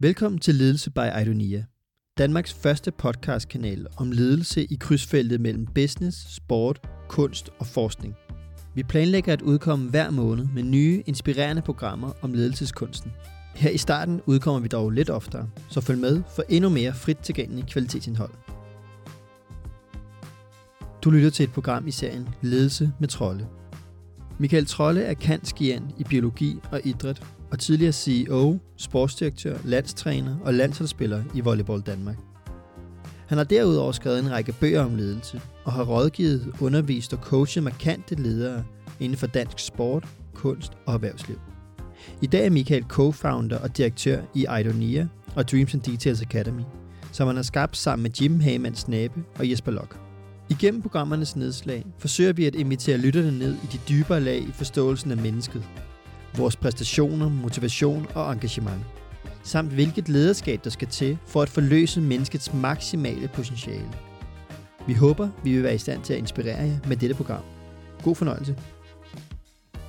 Velkommen til Ledelse by Idonia, Danmarks første podcastkanal om ledelse i krydsfeltet mellem business, sport, kunst og forskning. Vi planlægger at udkomme hver måned med nye, inspirerende programmer om ledelseskunsten. Her i starten udkommer vi dog lidt oftere, så følg med for endnu mere frit tilgængelig kvalitetsindhold. Du lytter til et program i serien Ledelse med Trolle. Michael Trolle er kantskian i biologi og idræt og tidligere CEO, sportsdirektør, landstræner og landsholdsspiller i Volleyball Danmark. Han har derudover skrevet en række bøger om ledelse og har rådgivet, undervist og coachet markante ledere inden for dansk sport, kunst og erhvervsliv. I dag er Michael co-founder og direktør i Idonia og Dreams and Details Academy, som han har skabt sammen med Jim Hagemann Snabe og Jesper Lok. Igennem programmernes nedslag forsøger vi at invitere lytterne ned i de dybere lag i forståelsen af mennesket, vores præstationer, motivation og engagement, samt hvilket lederskab der skal til for at forløse menneskets maksimale potentiale. Vi håber, vi vil være i stand til at inspirere jer med dette program. God fornøjelse.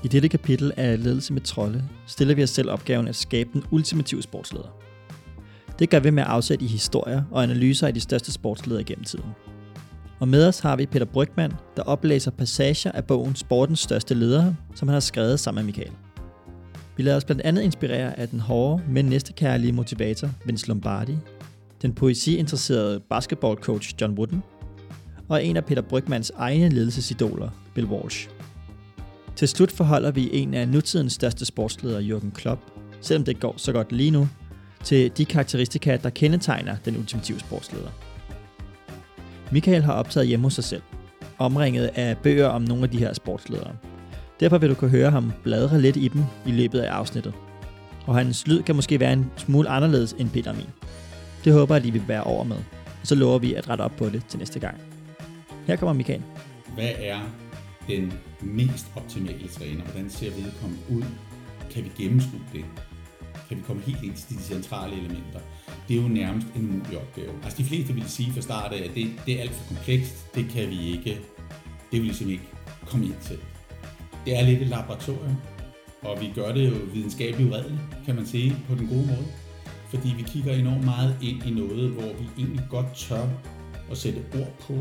I dette kapitel af Ledelse med Trolde stiller vi os selv opgaven at skabe den ultimative sportsleder. Det gør vi med afsæt i historier og analyser af de største sportsledere gennem tiden. Og med os har vi Peter Brygman, der oplæser passager af bogen Sportens største ledere, som han har skrevet sammen med Michael. Vi lader os blandt andet inspirere af den hårde, men næstekærlige motivator Vince Lombardi, den poesiinteresserede basketballcoach John Wooden, og en af Peter Brygmans egne ledelsesidoler, Bill Walsh. Til slut forholder vi en af nutidens største sportsledere, Jürgen Klopp, selvom det går så godt lige nu, til de karakteristika, der kendetegner den ultimative sportsleder. Michael har optaget hjemme hos sig selv, omringet af bøger om nogle af de her sportsledere – Derfor vil du kunne høre ham bladre lidt i dem i løbet af afsnittet. Og hans lyd kan måske være en smule anderledes end Peter min. Det håber jeg, at I vil være over med. Og så lover vi at rette op på det til næste gang. Her kommer Michael. Hvad er den mest optimale træner? Hvordan ser vedkommende ud? Kan vi gennemskue det? Kan vi komme helt ind til de centrale elementer? Det er jo nærmest en umulig opgave. Altså de fleste vil sige fra start af, at det, det er alt for komplekst. Det kan vi ikke. Det vil vi simpelthen ikke komme ind til det er lidt et laboratorium, og vi gør det jo videnskabeligt uredeligt, kan man sige, på den gode måde. Fordi vi kigger enormt meget ind i noget, hvor vi egentlig godt tør at sætte ord på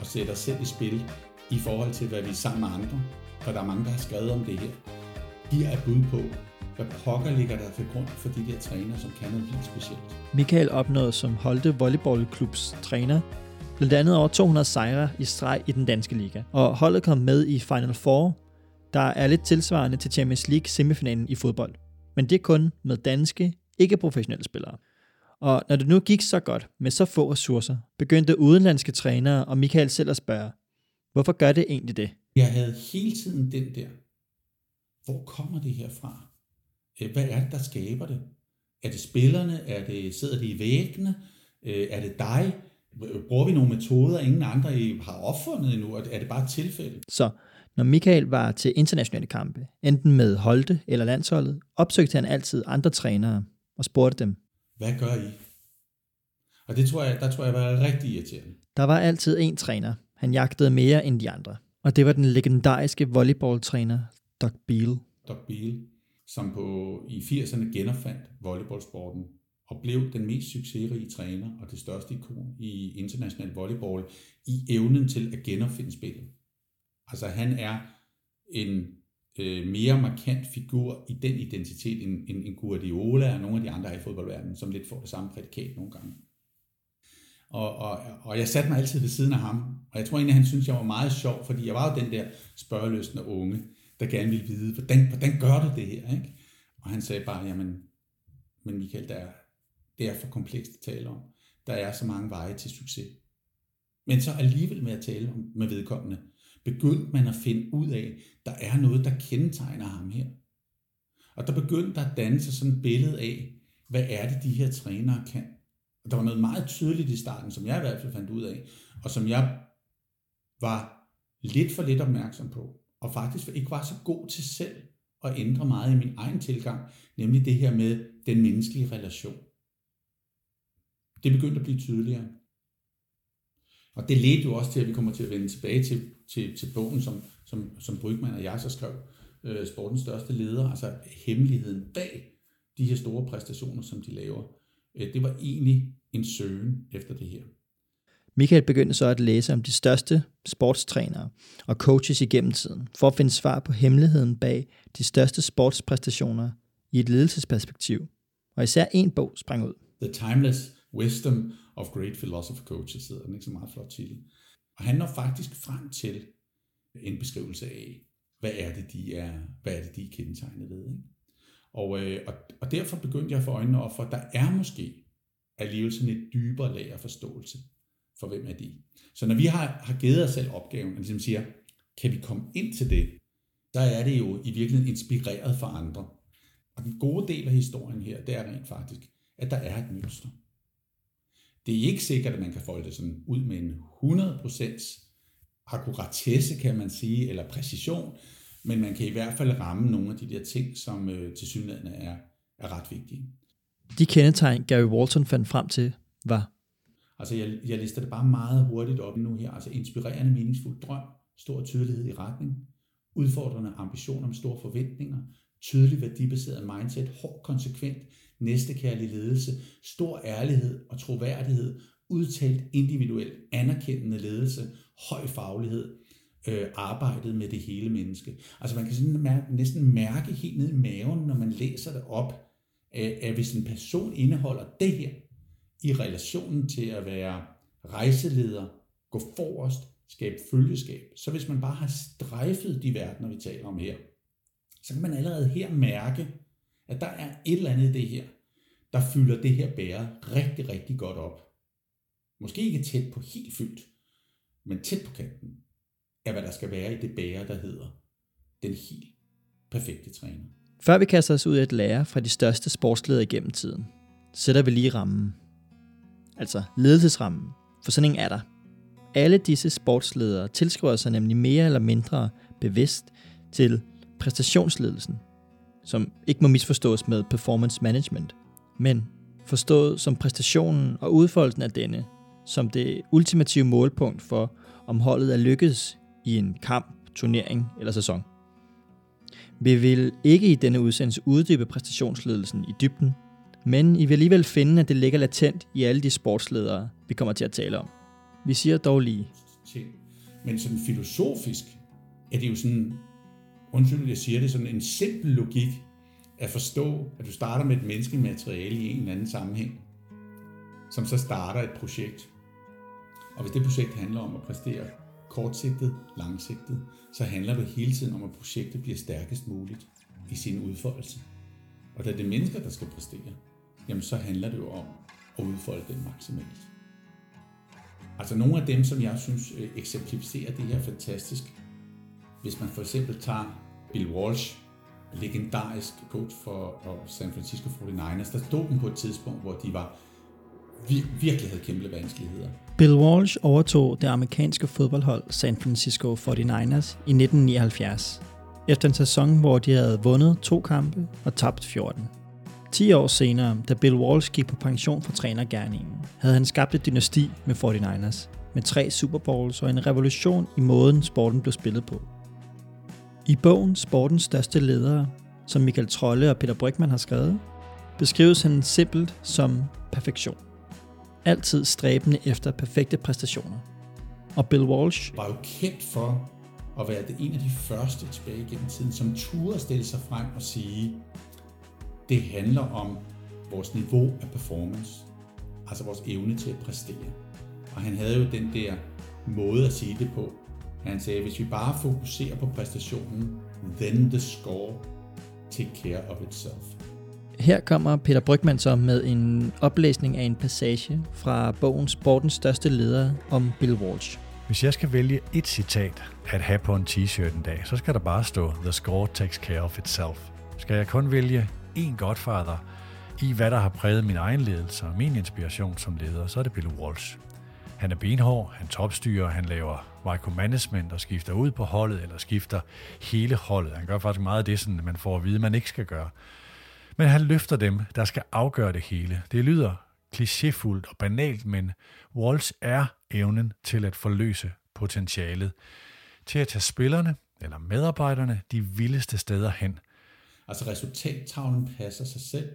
og sætte os selv i spil i forhold til, hvad vi er sammen med andre. For der er mange, der har skrevet om det her. De er bud på, hvad pokker ligger der til grund for de der træner, som kan noget helt specielt. Michael opnåede som Holte Volleyballklubs træner blandt andet over 200 sejre i streg i den danske liga. Og holdet kom med i Final Four der er lidt tilsvarende til Champions League semifinalen i fodbold. Men det er kun med danske, ikke professionelle spillere. Og når det nu gik så godt med så få ressourcer, begyndte udenlandske trænere og Michael selv at spørge, hvorfor gør det egentlig det? Jeg havde hele tiden den der, hvor kommer det her fra? Øh, hvad er det, der skaber det? Er det spillerne? Er det, sidder det i væggene? Øh, er det dig? Bruger vi nogle metoder, ingen andre har opfundet endnu? Er det bare et tilfælde? Så når Michael var til internationale kampe, enten med Holte eller landsholdet, opsøgte han altid andre trænere og spurgte dem. Hvad gør I? Og det tror jeg, der tror jeg var rigtig irriterende. Der var altid en træner. Han jagtede mere end de andre. Og det var den legendariske volleyballtræner, Doug Beal. Doug Beal, som på, i 80'erne genopfandt volleyballsporten og blev den mest succesrige træner og det største ikon i international volleyball i evnen til at genopfinde spillet. Altså han er en øh, mere markant figur i den identitet end, end, end Guardiola og nogle af de andre i fodboldverdenen, som lidt får det samme prædikat nogle gange. Og, og, og jeg satte mig altid ved siden af ham, og jeg tror egentlig, han synes, jeg var meget sjov, fordi jeg var jo den der spørgeløsende unge, der gerne ville vide, hvordan, hvordan gør du det her? Ikke? Og han sagde bare, jamen, men Michael, der er, det er for komplekst at tale om. Der er så mange veje til succes. Men så alligevel med at tale med vedkommende, begyndte man at finde ud af, der er noget, der kendetegner ham her. Og der begyndte der at danne sig sådan et billede af, hvad er det, de her trænere kan. Og der var noget meget tydeligt i starten, som jeg i hvert fald fandt ud af, og som jeg var lidt for lidt opmærksom på, og faktisk ikke var så god til selv at ændre meget i min egen tilgang, nemlig det her med den menneskelige relation. Det begyndte at blive tydeligere. Og det ledte jo også til, at vi kommer til at vende tilbage til, til, til bogen, som, som, som Brygman og jeg så skrev, øh, sportens største leder, altså hemmeligheden bag de her store præstationer, som de laver. Øh, det var egentlig en søgen efter det her. Michael begyndte så at læse om de største sportstrænere og coaches igennem tiden, for at finde svar på hemmeligheden bag de største sportspræstationer i et ledelsesperspektiv. Og især en bog sprang ud. The Timeless Wisdom of Great Philosopher Coaches hedder den, ikke så meget flot titel. Og han når faktisk frem til en beskrivelse af, hvad er det, de er, hvad er det, de er kendetegnet ved. Ikke? Og, øh, og, og derfor begyndte jeg at få øjnene op for, at der er måske alligevel sådan et dybere lag af forståelse for, hvem er de. Så når vi har, har givet os selv opgaven, og ligesom siger, kan vi komme ind til det, så er det jo i virkeligheden inspireret for andre. Og den gode del af historien her, det er rent faktisk, at der er et mønster. Det er ikke sikkert, at man kan folde det sådan ud med en 100% akkuratesse, kan man sige, eller præcision, men man kan i hvert fald ramme nogle af de der ting, som øh, til synligheden er, er ret vigtige. De kendetegn, Gary Walton fandt frem til, var? Altså, jeg, jeg lister det bare meget hurtigt op nu her. Altså, inspirerende, meningsfuld drøm, stor tydelighed i retning, udfordrende ambitioner med store forventninger, tydelig værdibaseret mindset, hård konsekvent, næstekærlig ledelse, stor ærlighed og troværdighed, udtalt individuelt anerkendende ledelse, høj faglighed, øh, arbejdet med det hele menneske. Altså man kan sådan mærke, næsten mærke helt ned i maven, når man læser det op, at, at hvis en person indeholder det her i relationen til at være rejseleder, gå forrest, skabe følgeskab, så hvis man bare har strejfet de verdener, vi taler om her, så kan man allerede her mærke, at der er et eller andet i det her, der fylder det her bære rigtig, rigtig godt op. Måske ikke tæt på helt fyldt, men tæt på kanten af, hvad der skal være i det bære, der hedder den helt perfekte træner. Før vi kaster os ud i et lære fra de største sportsledere gennem tiden, sætter vi lige rammen. Altså ledelsesrammen, for sådan en er der. Alle disse sportsledere tilskriver sig nemlig mere eller mindre bevidst til præstationsledelsen, som ikke må misforstås med performance management, men forstået som præstationen og udfoldelsen af denne, som det ultimative målpunkt for, om holdet er lykkedes i en kamp, turnering eller sæson. Vi vil ikke i denne udsendelse uddybe præstationsledelsen i dybden, men I vil alligevel finde, at det ligger latent i alle de sportsledere, vi kommer til at tale om. Vi siger dog lige. Men sådan filosofisk er det jo sådan, undskyld, jeg siger det, sådan en simpel logik at forstå, at du starter med et menneskeligt materiale i en eller anden sammenhæng, som så starter et projekt. Og hvis det projekt handler om at præstere kortsigtet, langsigtet, så handler det hele tiden om, at projektet bliver stærkest muligt i sin udfoldelse. Og da det er mennesker, der skal præstere, jamen så handler det jo om at udfolde den maksimalt. Altså nogle af dem, som jeg synes øh, eksemplificerer det her fantastisk, hvis man for eksempel tager Bill Walsh, legendarisk coach for San Francisco 49ers, der stod dem på et tidspunkt, hvor de var virkelig havde kæmpe vanskeligheder. Bill Walsh overtog det amerikanske fodboldhold San Francisco 49ers i 1979, efter en sæson, hvor de havde vundet to kampe og tabt 14. 10 år senere, da Bill Walsh gik på pension fra trænergærningen, havde han skabt et dynasti med 49ers, med tre Super Bowls og en revolution i måden sporten blev spillet på. I bogen Sportens største ledere, som Michael Trolle og Peter Brygman har skrevet, beskrives han simpelt som perfektion altid stræbende efter perfekte præstationer. Og Bill Walsh var jo kendt for at være det en af de første tilbage gennem tiden, som turde stille sig frem og sige, det handler om vores niveau af performance, altså vores evne til at præstere. Og han havde jo den der måde at sige det på. Han sagde, hvis vi bare fokuserer på præstationen, then the score take care of itself. Her kommer Peter Brygman så med en oplæsning af en passage fra bogen Sportens største leder om Bill Walsh. Hvis jeg skal vælge et citat at have på en t-shirt en dag, så skal der bare stå The score takes care of itself. Skal jeg kun vælge én godfather i, hvad der har præget min egen ledelse og min inspiration som leder, så er det Bill Walsh. Han er benhård, han topstyrer, han laver micromanagement og skifter ud på holdet, eller skifter hele holdet. Han gør faktisk meget af det, sådan, man får at vide, man ikke skal gøre. Men han løfter dem, der skal afgøre det hele. Det lyder klichéfuldt og banalt, men Walsh er evnen til at forløse potentialet, til at tage spillerne eller medarbejderne de vildeste steder hen. Altså resultattavlen passer sig selv,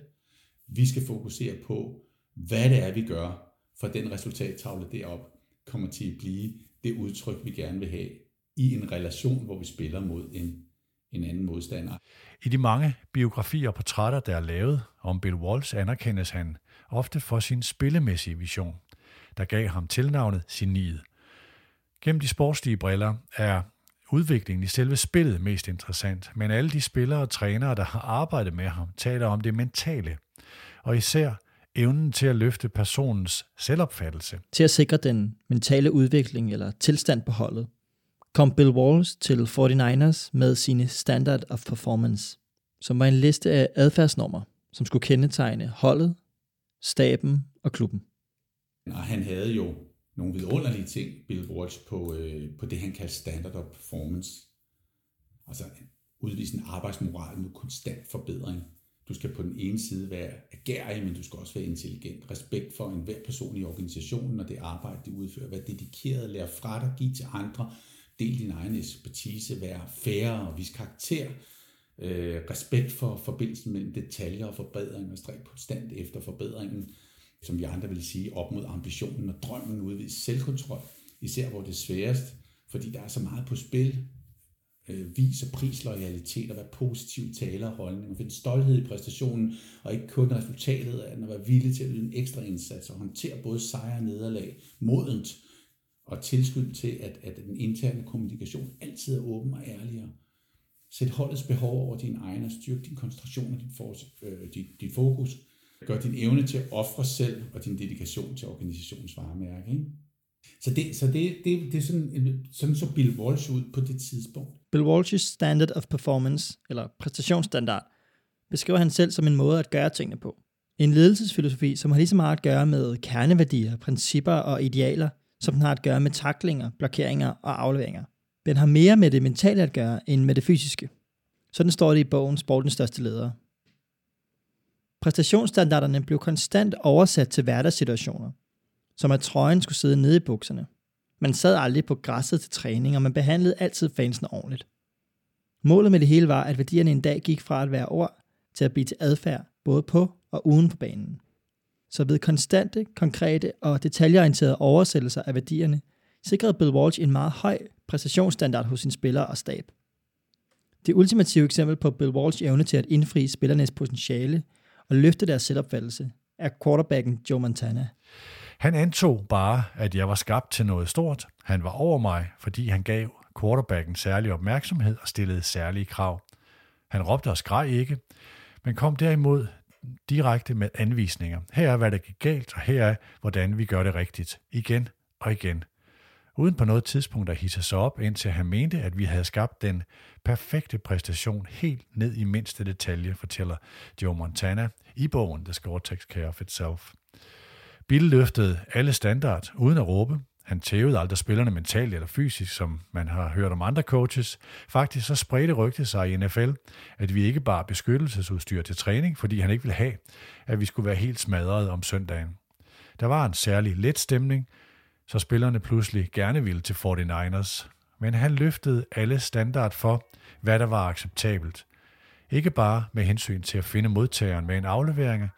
Vi skal fokusere på, hvad det er, vi gør, for den resultattavle derop kommer til at blive det udtryk, vi gerne vil have i en relation, hvor vi spiller mod en, en anden modstander. I de mange biografier og portrætter, der er lavet om Bill Walsh, anerkendes han ofte for sin spillemæssige vision, der gav ham tilnavnet Geniet. Gennem de sportslige briller er udviklingen i selve spillet mest interessant, men alle de spillere og trænere, der har arbejdet med ham, taler om det mentale, og især evnen til at løfte personens selvopfattelse. Til at sikre den mentale udvikling eller tilstand på holdet, kom Bill Walsh til 49ers med sine Standard of Performance, som var en liste af adfærdsnormer, som skulle kendetegne holdet, staben og klubben. Og han havde jo nogle vidunderlige ting, Bill Walsh, på, øh, på det, han kaldte Standard of Performance. Altså udvise en arbejdsmoral med konstant forbedring. Du skal på den ene side være agerig, men du skal også være intelligent. Respekt for enhver person i organisationen og det arbejde, de udfører. Vær dedikeret, lær fra dig, give til andre. Del din egen ekspertise, vær færre og vis karakter. Øh, respekt for forbindelsen mellem detaljer og forbedring og stræk konstant efter forbedringen som vi andre vil sige, op mod ambitionen og drømmen, udvise selvkontrol, især hvor det er sværest, fordi der er så meget på spil. Øh, viser prisloyalitet og være positiv taler og holdning og finde stolthed i præstationen, og ikke kun resultatet af den, at være villig til at yde en ekstra indsats og håndtere både sejre og nederlag modent, og tilskyld til, at, at den interne kommunikation altid er åben og ærlig. Sæt holdets behov over din egen og styrk din koncentration og dit, for, øh, dit, dit fokus, gør din evne til at ofre selv og din dedikation til organisationens varemærke. Ikke? Så, det, så det, det, det er sådan, sådan så Bill Walsh ud på det tidspunkt. Bill Walsh's Standard of Performance, eller præstationsstandard, beskriver han selv som en måde at gøre tingene på. En ledelsesfilosofi, som har lige så meget at gøre med kerneværdier, principper og idealer, som den har at gøre med taklinger, blokeringer og afleveringer. Den har mere med det mentale at gøre, end med det fysiske. Sådan står det i bogen Sportens største ledere, Præstationsstandarderne blev konstant oversat til hverdagssituationer, som at trøjen skulle sidde nede i bukserne. Man sad aldrig på græsset til træning, og man behandlede altid fansene ordentligt. Målet med det hele var, at værdierne en dag gik fra at være ord til at blive til adfærd, både på og uden på banen. Så ved konstante, konkrete og detaljeorienterede oversættelser af værdierne, sikrede Bill Walsh en meget høj præstationsstandard hos sin spillere og stab. Det ultimative eksempel på Bill Walsh evne til at indfri spillernes potentiale og løfte deres selvopfattelse, er quarterbacken Joe Montana. Han antog bare, at jeg var skabt til noget stort. Han var over mig, fordi han gav quarterbacken særlig opmærksomhed og stillede særlige krav. Han råbte og skreg ikke, men kom derimod direkte med anvisninger. Her er, hvad der gik galt, og her er, hvordan vi gør det rigtigt. Igen og igen uden på noget tidspunkt at hisse sig op, indtil han mente, at vi havde skabt den perfekte præstation helt ned i mindste detalje, fortæller Joe Montana i bogen The Score Takes Care of Itself. Bill løftede alle standard uden at råbe. Han tævede aldrig spillerne mentalt eller fysisk, som man har hørt om andre coaches. Faktisk så spredte rygtet sig i NFL, at vi ikke bare beskyttelsesudstyr til træning, fordi han ikke ville have, at vi skulle være helt smadret om søndagen. Der var en særlig let stemning, så spillerne pludselig gerne ville til 49ers. Men han løftede alle standard for, hvad der var acceptabelt. Ikke bare med hensyn til at finde modtageren med en aflevering,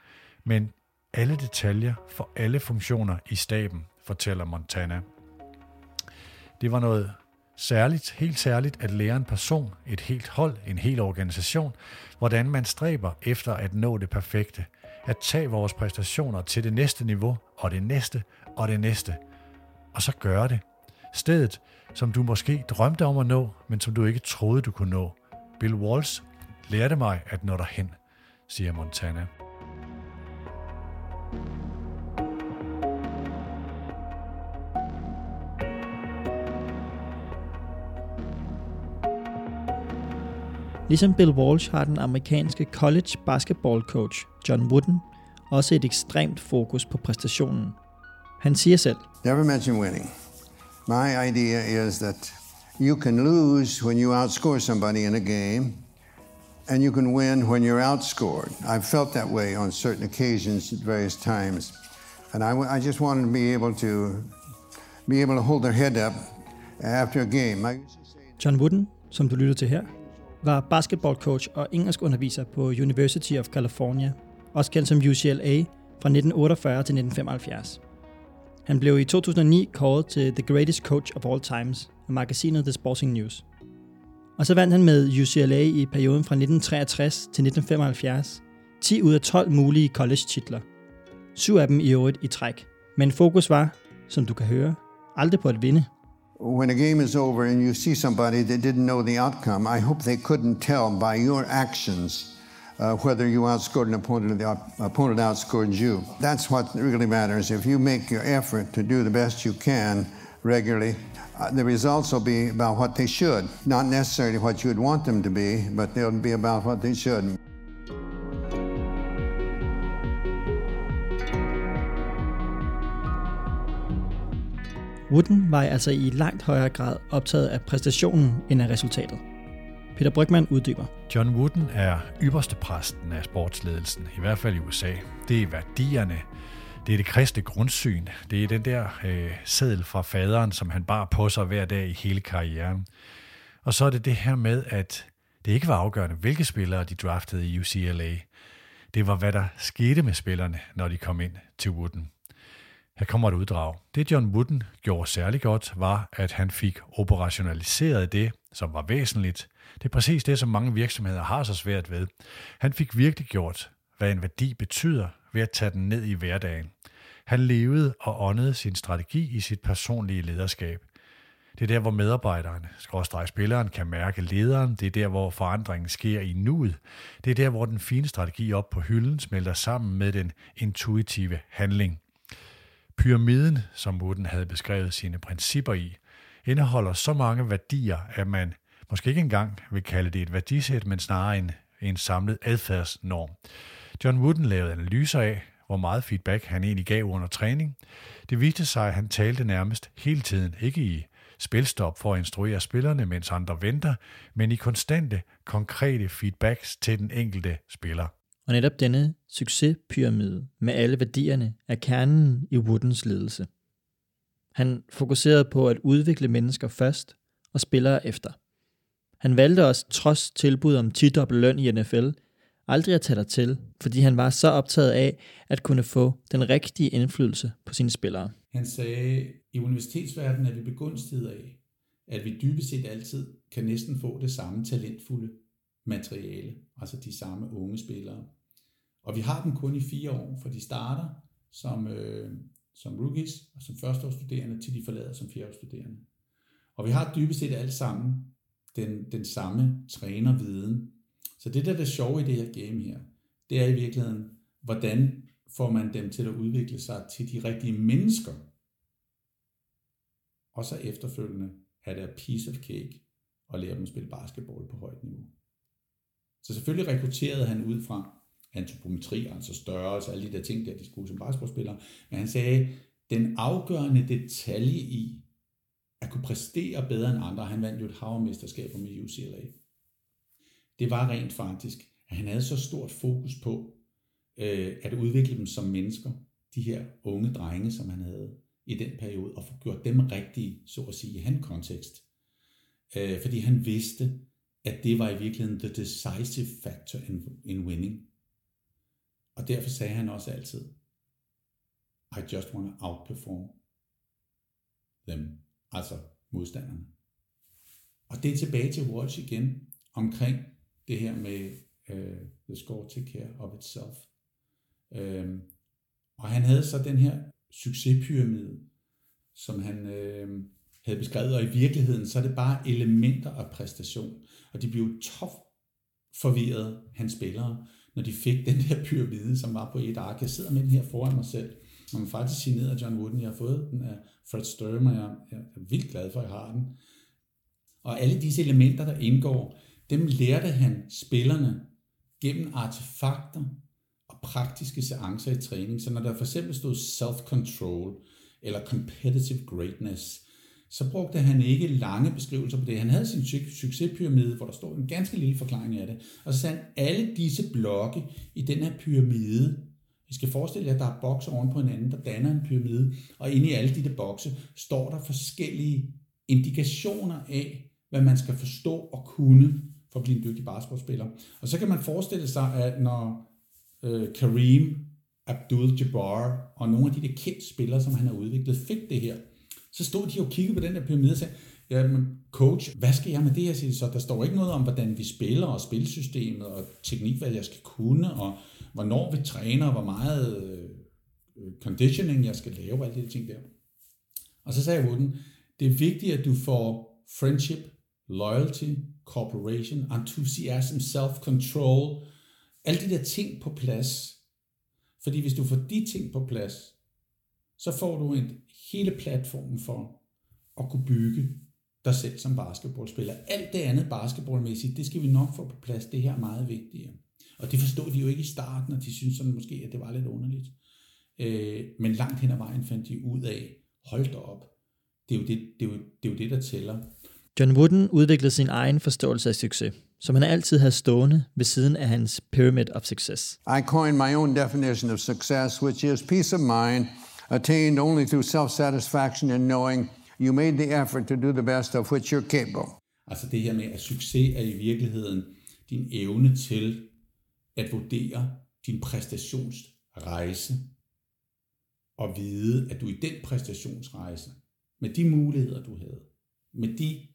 men alle detaljer for alle funktioner i staben, fortæller Montana. Det var noget særligt, helt særligt at lære en person, et helt hold, en hel organisation, hvordan man stræber efter at nå det perfekte, at tage vores præstationer til det næste niveau, og det næste, og det næste – og så gøre det. Stedet, som du måske drømte om at nå, men som du ikke troede, du kunne nå. Bill Walsh lærte mig at nå derhen, siger Montana. Ligesom Bill Walsh har den amerikanske college basketball coach John Wooden også et ekstremt fokus på præstationen – han siger selv, Never mention winning. My idea is that you can lose when you outscore somebody in a game, and you can win when you're outscored. I've felt that way on certain occasions at various times. And I, I just wanted to be able to be able to hold their head up after a game. I John Wooden, som du lytter til her, var basketballcoach og engelskunderviser på University of California også kendt som UCLA, fra 1948 til 1975. Han blev i 2009 kåret til The Greatest Coach of All Times af magasinet The Sporting News. Og så vandt han med UCLA i perioden fra 1963 til 1975 10 ud af 12 mulige college-titler. Syv af dem i øvrigt i træk. Men fokus var, som du kan høre, aldrig på at vinde. When a game is over and you see somebody that didn't know the outcome, I hope they couldn't tell by your actions uh, whether you outscored an opponent or the op- opponent outscored you. That's what really matters. If you make your effort to do the best you can regularly, uh, the results will be about what they should. Not necessarily what you would want them to be, but they'll be about what they should. Wooden var altså i langt højere grad optaget af præstationen end af resultatet. Peter Brygman uddyber. John Wooden er ypperste præsten af sportsledelsen, i hvert fald i USA. Det er værdierne, det er det kristne grundsyn, det er den der øh, seddel fra faderen, som han bar på sig hver dag i hele karrieren. Og så er det det her med, at det ikke var afgørende, hvilke spillere de draftede i UCLA. Det var, hvad der skete med spillerne, når de kom ind til Wooden. Her kommer et uddrag. Det John Wooden gjorde særlig godt, var, at han fik operationaliseret det, som var væsentligt. Det er præcis det, som mange virksomheder har så svært ved. Han fik virkelig gjort, hvad en værdi betyder, ved at tage den ned i hverdagen. Han levede og åndede sin strategi i sit personlige lederskab. Det er der, hvor medarbejderen, skråstreg spilleren, kan mærke lederen. Det er der, hvor forandringen sker i nuet. Det er der, hvor den fine strategi op på hylden smelter sammen med den intuitive handling. Pyramiden, som Wooden havde beskrevet sine principper i, indeholder så mange værdier, at man måske ikke engang vil kalde det et værdisæt, men snarere en, en samlet adfærdsnorm. John Wooden lavede analyser af, hvor meget feedback han egentlig gav under træning. Det viste sig, at han talte nærmest hele tiden, ikke i spilstop for at instruere spillerne, mens andre venter, men i konstante, konkrete feedbacks til den enkelte spiller. Og netop denne succespyramide med alle værdierne er kernen i Woodens ledelse. Han fokuserede på at udvikle mennesker først og spillere efter. Han valgte også, trods tilbud om 10 løn i NFL, aldrig at tage dig til, fordi han var så optaget af at kunne få den rigtige indflydelse på sine spillere. Han sagde, i universitetsverdenen er vi begunstiget af, at vi dybest set altid kan næsten få det samme talentfulde materiale, altså de samme unge spillere. Og vi har dem kun i fire år, for de starter som, øh, som rookies og som førsteårsstuderende, til de forlader som fjerdeårsstuderende. Og vi har dybest set alle sammen den, den samme trænerviden. Så det, der er det sjove i det her game her, det er i virkeligheden, hvordan får man dem til at udvikle sig til de rigtige mennesker. Og så efterfølgende er det a piece of cake og lære dem at spille basketball på højt niveau. Så selvfølgelig rekrutterede han ud fra antropometri, altså størrelse, alle de der ting, der de skulle som basketballspillere. Men han sagde, den afgørende detalje i at kunne præstere bedre end andre, han vandt jo et havmesterskab med UCLA, det var rent faktisk, at han havde så stort fokus på øh, at udvikle dem som mennesker, de her unge drenge, som han havde i den periode, og få gjort dem rigtige, så at sige, i han kontekst. Øh, fordi han vidste, at det var i virkeligheden the decisive factor in, in winning. Og derfor sagde han også altid, I just want to outperform them, altså modstanderne. Og det er tilbage til Walsh igen, omkring det her med uh, the score take care of itself. Um, og han havde så den her succespyramide, som han øh, havde beskrevet, og i virkeligheden så er det bare elementer af præstation. Og de blev top forvirret, hans spillere, når de fik den der pyramide, som var på et ark. Jeg sidder med den her foran mig selv, og man faktisk signeret af John Wooden. Jeg har fået den af Fred Sturm, og jeg er vildt glad for, at jeg har den. Og alle disse elementer, der indgår, dem lærte han spillerne gennem artefakter og praktiske seancer i træning. Så når der for eksempel stod self-control eller competitive greatness, så brugte han ikke lange beskrivelser på det. Han havde sin succespyramide, hvor der stod en ganske lille forklaring af det. Og så sagde han, alle disse blokke i den her pyramide, I skal forestille jer, at der er bokse oven på hinanden, der danner en pyramide, og inde i alle de der bokse står der forskellige indikationer af, hvad man skal forstå og kunne for at blive en dygtig basketballspiller. Og så kan man forestille sig, at når øh, Kareem Abdul-Jabbar og nogle af de der kendte spillere, som han har udviklet, fik det her, så stod de og kiggede på den der pyramide og sagde, ja, men coach, hvad skal jeg med det her? Så der står ikke noget om, hvordan vi spiller og spilsystemet og teknik, hvad jeg skal kunne, og hvornår vi træner, og hvor meget øh, conditioning jeg skal lave, alle de ting der. Og så sagde Wooden, det er vigtigt, at du får friendship, loyalty, cooperation, enthusiasm, self-control, alle de der ting på plads. Fordi hvis du får de ting på plads, så får du en hele platformen for at kunne bygge dig selv som basketballspiller. Alt det andet basketballmæssigt, det skal vi nok få på plads. Det her er meget vigtigere. Og det forstod de jo ikke i starten, og de synes sådan måske, at det var lidt underligt. Øh, men langt hen ad vejen fandt de ud af, hold da op, det er jo det, det, er jo, det, er jo det der tæller. John Wooden udviklede sin egen forståelse af succes, som han altid havde stående ved siden af hans Pyramid of Success. I coined my own definition of success, which is peace of mind attained only through self-satisfaction and knowing you made the effort to do the best of which you're capable. Altså det her med, at succes er i virkeligheden din evne til at vurdere din præstationsrejse og vide, at du i den præstationsrejse, med de muligheder, du havde, med de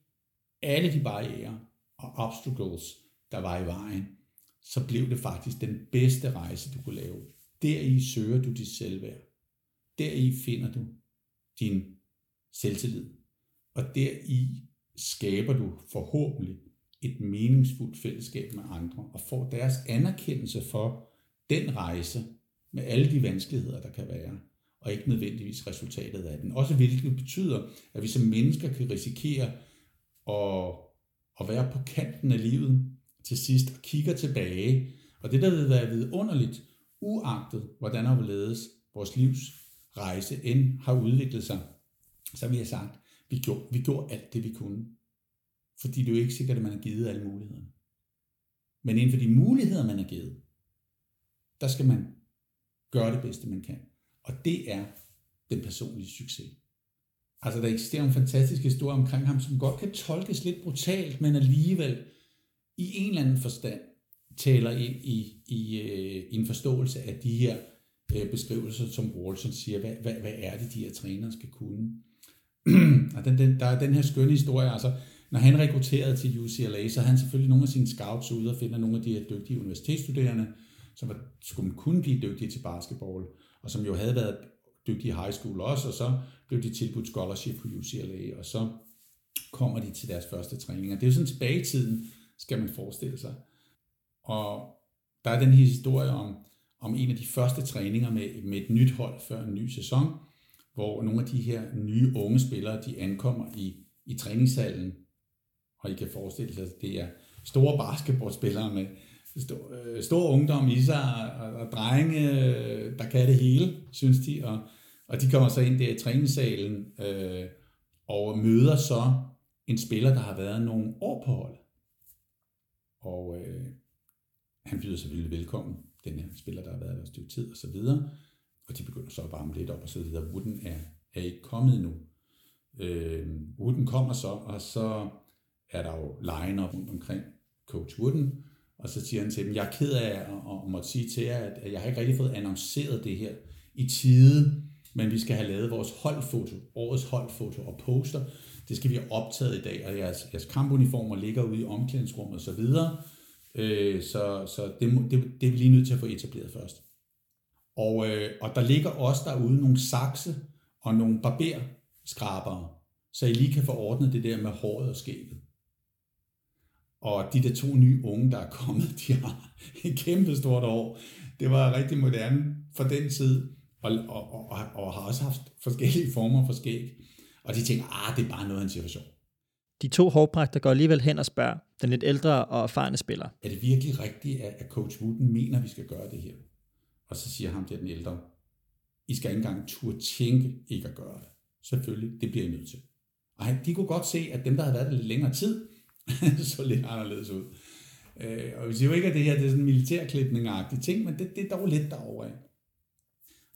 alle de barriere og obstacles, der var i vejen, så blev det faktisk den bedste rejse, du kunne lave. Deri søger du dit selvværd. Deri finder du din selvtillid. Og deri skaber du forhåbentlig et meningsfuldt fællesskab med andre, og får deres anerkendelse for den rejse med alle de vanskeligheder, der kan være, og ikke nødvendigvis resultatet af den. Også hvilket betyder, at vi som mennesker kan risikere at, at være på kanten af livet til sidst og kigger tilbage. Og det, der vil være vidunderligt, uagtet hvordan har ledes vores livs rejse end har udviklet sig, så vi har sagt, vi gjorde, vi gjorde alt det, vi kunne. Fordi det er jo ikke sikkert, at man har givet alle mulighederne. Men inden for de muligheder, man har givet, der skal man gøre det bedste, man kan. Og det er den personlige succes. Altså, der eksisterer en fantastisk historie omkring ham, som godt kan tolkes lidt brutalt, men alligevel i en eller anden forstand taler ind i, i, i en forståelse af de her øh, beskrivelser, som Walton siger, hvad, hvad, hvad er det, de her trænere skal kunne. og den, den, der er den her skønne historie, altså, når han rekrutterede til UCLA, så havde han selvfølgelig nogle af sine scouts ude og finder nogle af de her dygtige universitetsstuderende, som var, skulle kunne blive dygtige til basketball, og som jo havde været dygtige i high school også, og så blev de tilbudt scholarship på UCLA, og så kommer de til deres første træninger. Det er jo sådan tilbage i tiden, skal man forestille sig. Og der er den her historie om, om en af de første træninger med, med et nyt hold før en ny sæson, hvor nogle af de her nye unge spillere, de ankommer i, i træningshallen, og I kan forestille sig, at det er store basketballspillere med stor, øh, stor ungdom i sig, og, og drenge, øh, der kan det hele, synes de, og, og de kommer så ind der i træningssalen, øh, og møder så en spiller, der har været nogle år på hold. Og øh, han byder selvfølgelig velkommen, den her spiller, der har været der et stykke tid, og så videre. Og de begynder så at varme lidt op og så videre. Wooden er, er ikke kommet endnu. Øh, Wooden kommer så, og så er der jo line rundt omkring coach Wooden, og så siger han til dem, jeg er ked af at, at måtte sige til jer, at jeg har ikke rigtig fået annonceret det her i tide, men vi skal have lavet vores holdfoto, årets holdfoto og poster. Det skal vi have optaget i dag, og jeres, jeres kampuniformer ligger ude i omklædningsrummet og så videre. Øh, så så det, det, det er vi lige nødt til at få etableret først. Og, øh, og der ligger også derude nogle sakse og nogle barberskrabere, så I lige kan få ordnet det der med håret og skægget. Og de der to nye unge, der er kommet, de har et kæmpe stort år. Det var rigtig moderne for den tid, og, og, og, og har også haft forskellige former for skæg. Og de tænker, ah, det er bare noget, han siger for sjov. De to hårdpragter går alligevel hen og spørger den lidt ældre og erfarne spiller. Er det virkelig rigtigt, at coach Wooden mener, at vi skal gøre det her? Og så siger ham til den ældre, I skal ikke engang turde tænke ikke at gøre det. Selvfølgelig, det bliver I nødt til. Og de kunne godt se, at dem, der havde været der lidt længere tid, så lidt anderledes ud. Øh, og vi siger jo ikke, at det her det er sådan militærklipning ting, men det, det er dog lidt derovre af.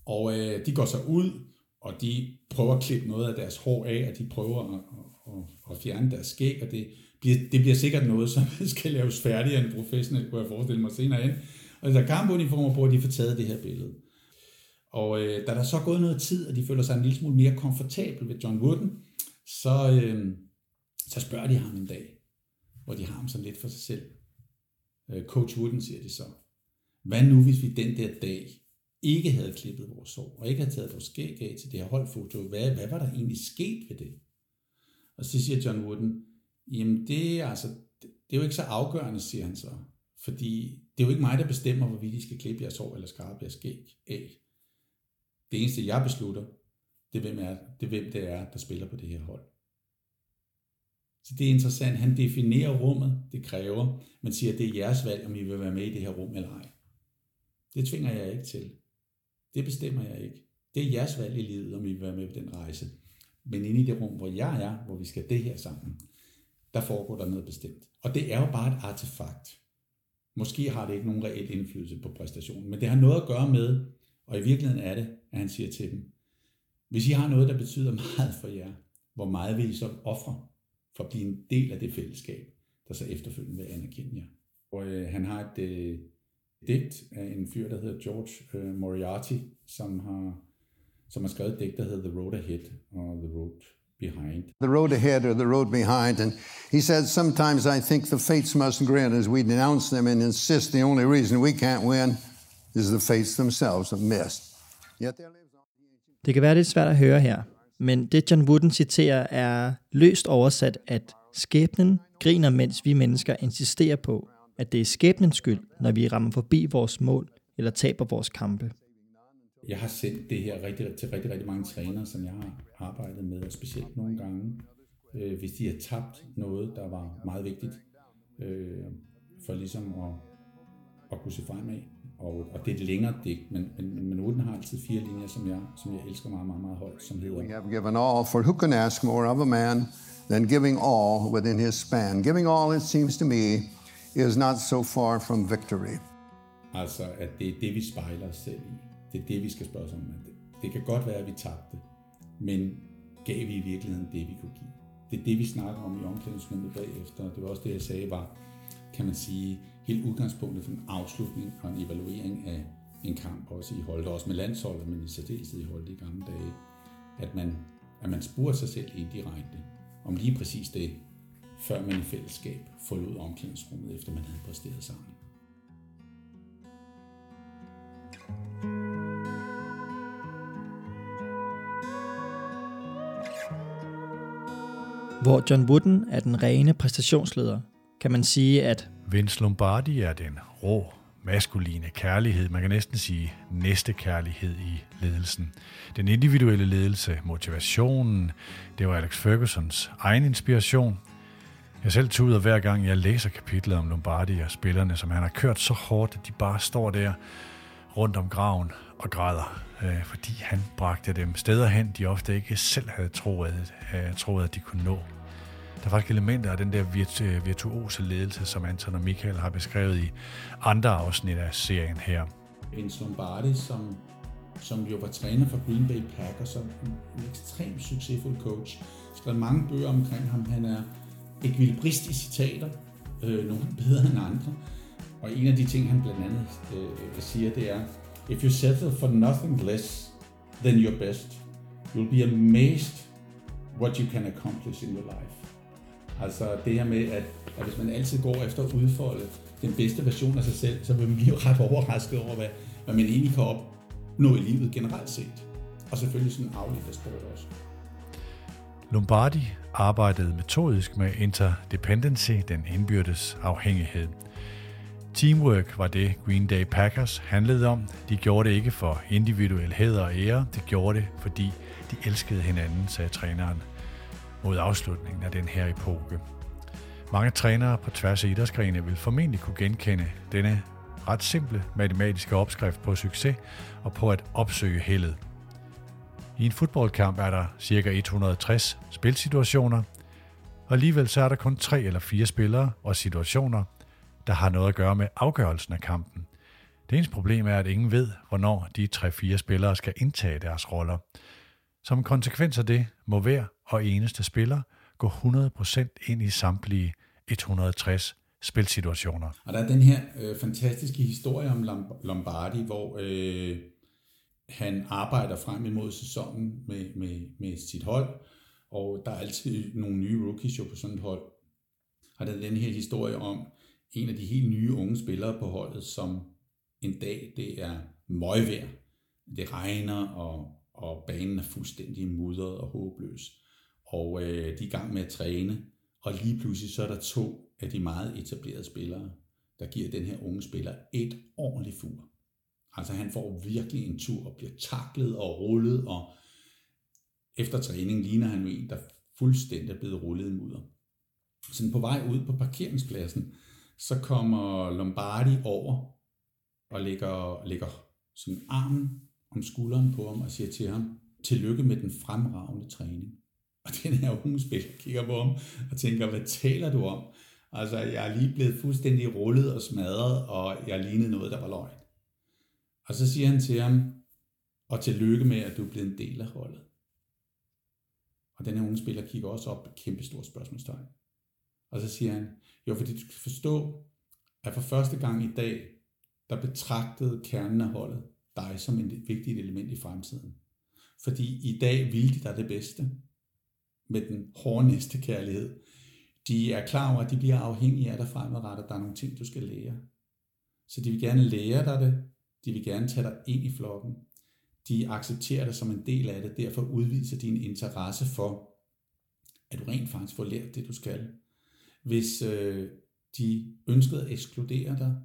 Og øh, de går så ud, og de prøver at klippe noget af deres hår af, og de prøver at, at, at fjerne deres skæg, og det bliver, det bliver sikkert noget, som skal laves færdigere end en professionel, kunne jeg forestille mig senere hen. Altså kampuniformer på, at de får taget det her billede. Og øh, da der så er gået noget tid, og de føler sig en lille smule mere komfortabel ved John Wooden, så, øh, så spørger de ham en dag, hvor de har ham sådan lidt for sig selv. Øh, Coach Wooden siger de så, hvad nu hvis vi den der dag ikke havde klippet vores sår, og ikke havde taget vores skæg af til det her holdfoto, hvad, hvad var der egentlig sket ved det? Og så siger John Wooden, jamen det er, altså, det, er jo ikke så afgørende, siger han så. Fordi det er jo ikke mig, der bestemmer, hvorvidt I skal klippe jeres hår eller skarpe jeres skæg af. Det eneste, jeg beslutter, det er, hvem, er, det er, hvem det er, der spiller på det her hold. Så det er interessant. Han definerer rummet, det kræver, men siger, at det er jeres valg, om I vil være med i det her rum eller ej. Det tvinger jeg ikke til. Det bestemmer jeg ikke. Det er jeres valg i livet, om I vil være med på den rejse. Men inde i det rum, hvor jeg er, hvor vi skal det her sammen, der foregår der noget bestemt. Og det er jo bare et artefakt. Måske har det ikke nogen reel indflydelse på præstationen, men det har noget at gøre med, og i virkeligheden er det, at han siger til dem, hvis I har noget, der betyder meget for jer, hvor meget vil I så ofre for at blive en del af det fællesskab, der så efterfølgende vil anerkende jer. Og øh, han har et øh, digt af en fyr, der hedder George øh, Moriarty, som har, som har skrevet et digt, der hedder The Road Ahead og The Road Behind. The road ahead or the road behind. And he said, Sometimes I think the fates must grin as we denounce them and insist the only reason we can't win is the fates themselves have missed. Yet Det kan være lidt svært at høre her, men det John Wooden citerer er løst oversat, at skæbnen griner, mens vi mennesker insisterer på, at det er skæbnens skyld, når vi rammer forbi vores mål eller taber vores kampe. Jeg har sendt det her rigtig, til rigtig, rigtig mange trænere, som jeg har arbejdet med, og specielt nogle gange, øh, hvis de har tabt noget, der var meget vigtigt, øh, for ligesom at, at kunne se fremad. Og, og det er et længere digt, men, men, men Uden har altid fire linjer, som jeg, som jeg elsker meget, meget, meget højt, som hedder... We have given all, for who can ask more of a man than giving all within his span? Giving all, it seems to me, is not so far from victory. Altså, at det er det, vi spejler os selv i. Det er det, vi skal spørge os om. Det, det kan godt være, at vi tabte, men gav vi i virkeligheden det, vi kunne give? Det er det, vi snakker om i omklædningsrummet bagefter. Det var også det, jeg sagde, var, kan man sige, helt udgangspunktet for en afslutning og en evaluering af en kamp, også i holdet, også med landsholdet, men i særdeleshed i holdet i gamle dage, at man, at man spurgte sig selv indirekte om lige præcis det, før man i fællesskab forlod omklædningsrummet, efter man havde præsteret sammen. Hvor John Wooden er den rene præstationsleder, kan man sige, at Vince Lombardi er den rå, maskuline kærlighed, man kan næsten sige næste kærlighed i ledelsen. Den individuelle ledelse, motivationen, det var Alex Fergusons egen inspiration. Jeg selv tuder hver gang, jeg læser kapitlet om Lombardi og spillerne, som han har kørt så hårdt, at de bare står der rundt om graven og græder, øh, fordi han bragte dem steder hen, de ofte ikke selv havde troet, øh, troet at de kunne nå. Der er faktisk elementer af den der virtu- øh, virtuose ledelse, som Anton og Michael har beskrevet i andre afsnit af serien her. Vince Lombardi, som, som jo var træner for Green Bay Packers, som en, en ekstremt succesfuld coach. Skrevet mange bøger omkring ham. Han er ekvilibrist i citater, øh, nogle bedre end andre. Og en af de ting, han blandt andet øh, siger, det er, If you settle for nothing less than your best, you'll be amazed what you can accomplish in your life. Altså det her med, at, at hvis man altid går efter at udfolde den bedste version af sig selv, så vil man blive ret overrasket over, hvad, hvad man egentlig kan opnå i livet generelt set. Og selvfølgelig sådan afledt af sport også. Lombardi arbejdede metodisk med interdependency, den indbyrdes afhængighed. Teamwork var det Green Day Packers handlede om. De gjorde det ikke for individuel hæder og ære, de gjorde det, fordi de elskede hinanden, sagde træneren mod afslutningen af den her epoke. Mange trænere på tværs af idrætsgrene vil formentlig kunne genkende denne ret simple matematiske opskrift på succes og på at opsøge heldet. I en fodboldkamp er der ca. 160 spilsituationer, og alligevel så er der kun tre eller fire spillere og situationer, der har noget at gøre med afgørelsen af kampen. Det eneste problem er, at ingen ved, hvornår de 3-4 spillere skal indtage deres roller. Som konsekvens af det må hver og eneste spiller gå 100% ind i samtlige 160 spilsituationer. Og der er den her øh, fantastiske historie om Lombardi, hvor øh, han arbejder frem imod sæsonen med, med, med sit hold, og der er altid nogle nye rookies jo på sådan et hold. Og der er den her historie om en af de helt nye unge spillere på holdet, som en dag, det er møgvejr. Det regner, og, og banen er fuldstændig mudret og håbløs. Og øh, de er i gang med at træne, og lige pludselig så er der to af de meget etablerede spillere, der giver den her unge spiller et ordentligt fur. Altså han får virkelig en tur og bliver taklet og rullet, og efter træning ligner han jo en, der fuldstændig er blevet rullet i mudder. Sådan på vej ud på parkeringspladsen, så kommer Lombardi over og lægger, lægger sådan armen om skulderen på ham og siger til ham, tillykke med den fremragende træning. Og den her unge spiller kigger på ham og tænker, hvad taler du om? Altså, jeg er lige blevet fuldstændig rullet og smadret, og jeg lignede noget, der var løgn. Og så siger han til ham, og tillykke med, at du er blevet en del af holdet. Og den her unge spiller kigger også op med kæmpe store spørgsmålstegn. Og så siger han, jo, fordi du skal forstå, at for første gang i dag, der betragtede kernen af holdet dig som et vigtigt element i fremtiden. Fordi i dag vil de dig det bedste med den hårde næste kærlighed. De er klar over, at de bliver afhængige af dig fremadrettet. Der er nogle ting, du skal lære. Så de vil gerne lære dig det. De vil gerne tage dig ind i flokken. De accepterer dig som en del af det. Derfor udviser din interesse for, at du rent faktisk får lært det, du skal. Hvis øh, de ønskede at ekskludere dig,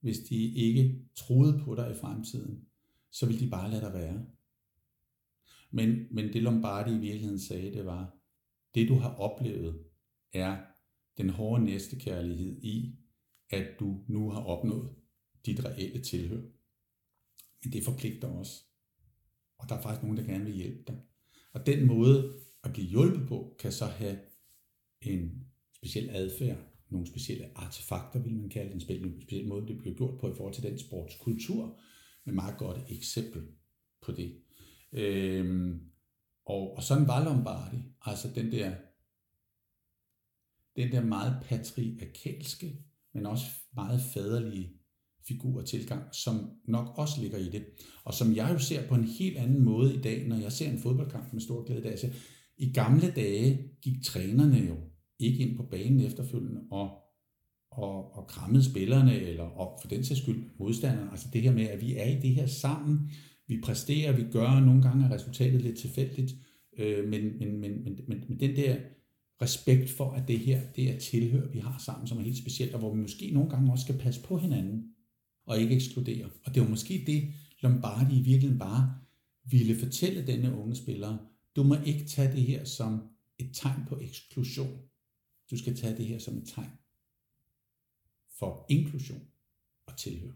hvis de ikke troede på dig i fremtiden, så ville de bare lade dig være. Men, men det Lombardi i virkeligheden sagde, det var, det du har oplevet, er den hårde næstekærlighed i, at du nu har opnået dit reelle tilhør. Men det forpligter os. Og der er faktisk nogen, der gerne vil hjælpe dig. Og den måde at blive hjulpet på, kan så have en speciel adfærd, nogle specielle artefakter, vil man kalde det, en speciel måde, det bliver gjort på i forhold til den sportskultur, et meget godt eksempel på det. Øhm, og, og sådan var Lombardi, altså den der, den der meget patriarkalske, men også meget faderlige figur og tilgang, som nok også ligger i det. Og som jeg jo ser på en helt anden måde i dag, når jeg ser en fodboldkamp med stor glæde. Der. Altså, I gamle dage gik trænerne jo ikke ind på banen efterfølgende og, og, og krammede spillerne, eller og for den sags skyld modstanderne. Altså det her med, at vi er i det her sammen, vi præsterer, vi gør, nogle gange er resultatet lidt tilfældigt, øh, men, men, men, men, men, men den der respekt for, at det her, det er tilhør, vi har sammen, som er helt specielt, og hvor vi måske nogle gange også skal passe på hinanden, og ikke ekskludere. Og det var måske det, Lombardi i virkeligheden bare ville fortælle denne unge spiller. Du må ikke tage det her som et tegn på eksklusion. Du skal tage det her som et tegn for inklusion og tilhør.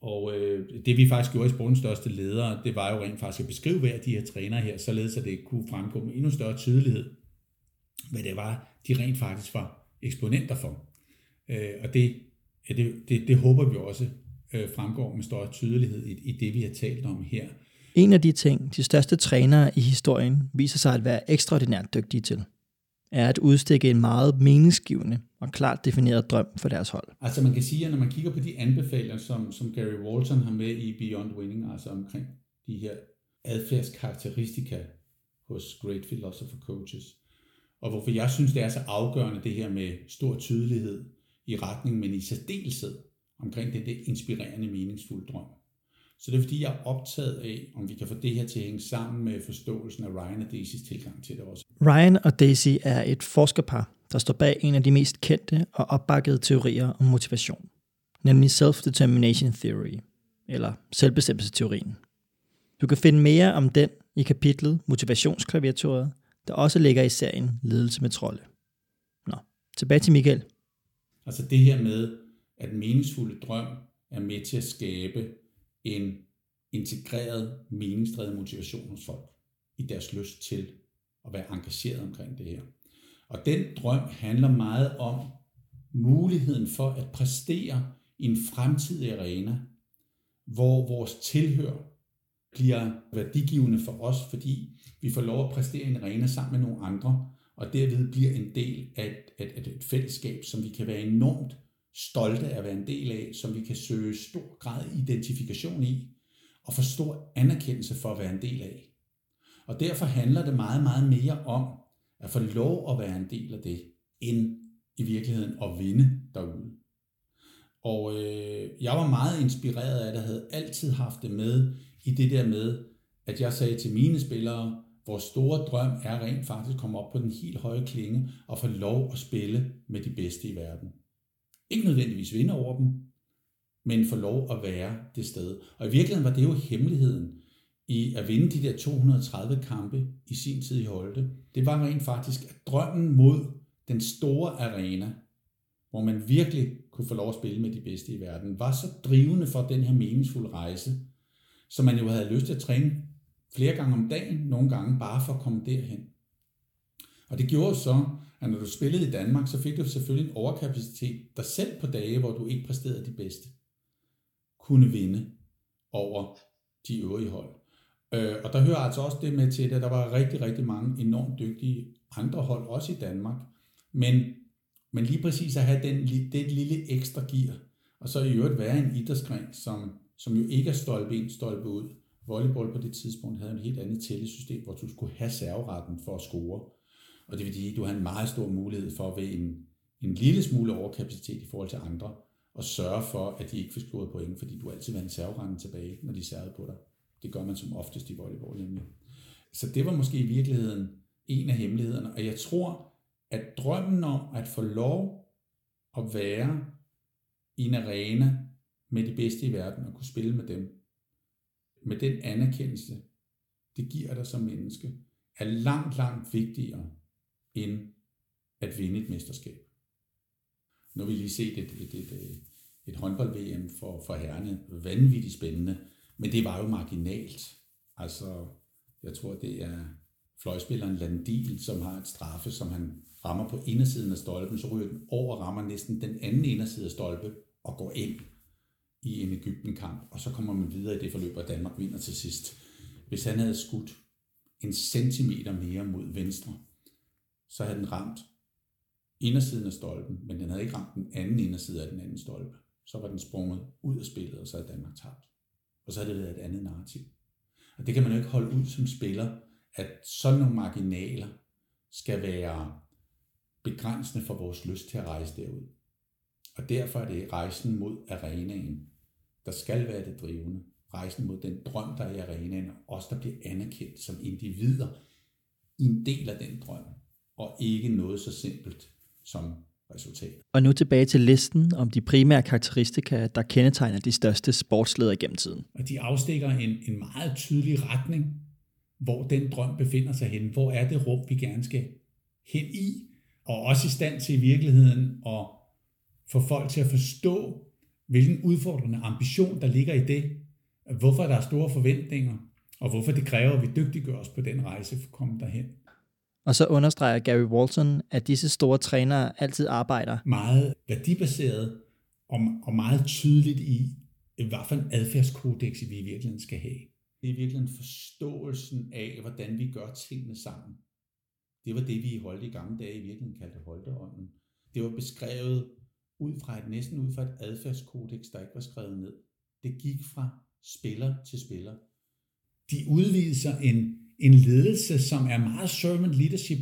Og øh, det vi faktisk gjorde i sportens største ledere, det var jo rent faktisk at beskrive hver af de her trænere her, således at det kunne fremgå med endnu større tydelighed, hvad det var, de rent faktisk var eksponenter for. Øh, og det, det, det, det håber vi også øh, fremgår med større tydelighed i, i det, vi har talt om her. En af de ting, de største trænere i historien viser sig at være ekstraordinært dygtige til er at udstikke en meget meningsgivende og klart defineret drøm for deres hold. Altså man kan sige, at når man kigger på de anbefalinger, som, som Gary Walton har med i Beyond Winning, altså omkring de her adfærdskarakteristika hos Great Philosopher Coaches, og hvorfor jeg synes, det er så afgørende det her med stor tydelighed i retning, men i særdeleshed omkring det, det inspirerende, meningsfulde drøm. Så det er fordi, jeg er optaget af, om vi kan få det her til at hænge sammen med forståelsen af Ryan og Daisys tilgang til det også. Ryan og Daisy er et forskerpar, der står bag en af de mest kendte og opbakkede teorier om motivation, nemlig Self-Determination Theory, eller selvbestemmelsesteorien. Du kan finde mere om den i kapitlet Motivationsklaviaturet, der også ligger i serien Ledelse med trolde. Nå, tilbage til Michael. Altså det her med, at meningsfulde drøm er med til at skabe en integreret, meningsdrevet motivation hos folk i deres lyst til at være engageret omkring det her. Og den drøm handler meget om muligheden for at præstere i en fremtidig arena, hvor vores tilhør bliver værdigivende for os, fordi vi får lov at præstere i en arena sammen med nogle andre, og derved bliver en del af et, et, et fællesskab, som vi kan være enormt stolte af at være en del af, som vi kan søge stor grad identifikation i, og for stor anerkendelse for at være en del af. Og derfor handler det meget, meget mere om at få lov at være en del af det, end i virkeligheden at vinde derude. Og øh, jeg var meget inspireret af det, havde altid haft det med i det der med, at jeg sagde til mine spillere, vores store drøm er rent faktisk at komme op på den helt høje klinge og få lov at spille med de bedste i verden. Ikke nødvendigvis vinde over dem, men få lov at være det sted. Og i virkeligheden var det jo hemmeligheden i at vinde de der 230 kampe i sin tid i Holte. Det var rent faktisk at drømmen mod den store arena, hvor man virkelig kunne få lov at spille med de bedste i verden, var så drivende for den her meningsfulde rejse, så man jo havde lyst til at træne flere gange om dagen, nogle gange bare for at komme derhen. Og det gjorde så, at når du spillede i Danmark, så fik du selvfølgelig en overkapacitet, der selv på dage, hvor du ikke præsterede de bedste, kunne vinde over de øvrige hold. Øh, og der hører altså også det med til, at der var rigtig, rigtig mange enormt dygtige andre hold, også i Danmark. Men, men lige præcis at have den, det lille ekstra gear, og så i øvrigt være en idrætsgren, som, som jo ikke er stolpe ind, stolpe ud. Volleyball på det tidspunkt havde en helt andet tællesystem, hvor du skulle have serveretten for at score. Og det vil sige, at du har en meget stor mulighed for ved en, en lille smule overkapacitet i forhold til andre, og sørge for, at de ikke får scoret point, fordi du altid vil have en serverende tilbage, når de servede på dig. Det gør man som oftest i volleyball nemlig. Så det var måske i virkeligheden en af hemmelighederne, og jeg tror, at drømmen om at få lov at være i en arena med de bedste i verden og kunne spille med dem, med den anerkendelse, det giver dig som menneske, er langt, langt vigtigere end at vinde et mesterskab. Nu har vi lige set et, et, et, øh, et, håndbold-VM for, for herrene. Vanvittigt spændende. Men det var jo marginalt. Altså, jeg tror, det er fløjspilleren Landil, som har et straffe, som han rammer på indersiden af stolpen, så ryger den over rammer næsten den anden inderside af stolpe og går ind i en Ægypten-kamp, og så kommer man videre i det forløb, og Danmark vinder til sidst. Hvis han havde skudt en centimeter mere mod venstre, så havde den ramt indersiden af stolpen, men den havde ikke ramt den anden inderside af den anden stolpe. Så var den sprunget ud af spillet, og så havde Danmark tabt. Og så havde det været et andet narrativ. Og det kan man jo ikke holde ud som spiller, at sådan nogle marginaler skal være begrænsende for vores lyst til at rejse derud. Og derfor er det rejsen mod arenaen, der skal være det drivende. Rejsen mod den drøm, der er i arenaen, og os, der bliver anerkendt som individer i en del af den drøm, og ikke noget så simpelt som resultat. Og nu tilbage til listen om de primære karakteristika, der kendetegner de største sportsledere gennem tiden. Og de afstikker en, en meget tydelig retning, hvor den drøm befinder sig hen. Hvor er det rum, vi gerne skal hen i? Og også i stand til i virkeligheden at få folk til at forstå, hvilken udfordrende ambition, der ligger i det. Hvorfor der er store forventninger, og hvorfor det kræver, at vi dygtiggør os på den rejse for at komme derhen. Og så understreger Gary Walton, at disse store trænere altid arbejder meget værdibaseret og, og meget tydeligt i, hvad for en adfærdskodex vi i virkeligheden skal have. Det er virkelig forståelsen af, hvordan vi gør tingene sammen. Det var det, vi i Holte i gamle dage i virkeligheden kaldte Holteånden. Det var beskrevet ud fra et, næsten ud fra et adfærdskodex, der ikke var skrevet ned. Det gik fra spiller til spiller. De udviser en, en ledelse, som er meget servant leadership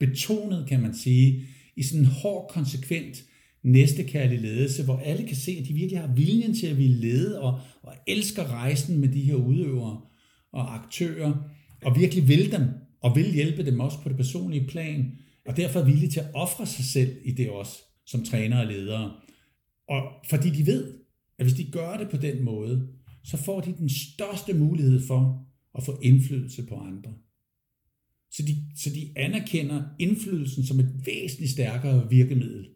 betonet, kan man sige, i sådan en hård, konsekvent næstekærlig ledelse, hvor alle kan se, at de virkelig har viljen til at ville lede og, og elsker rejsen med de her udøvere og aktører, og virkelig vil dem, og vil hjælpe dem også på det personlige plan, og derfor er villige til at ofre sig selv i det også, som træner og ledere. Og fordi de ved, at hvis de gør det på den måde, så får de den største mulighed for og få indflydelse på andre. Så de, så de anerkender indflydelsen som et væsentligt stærkere virkemiddel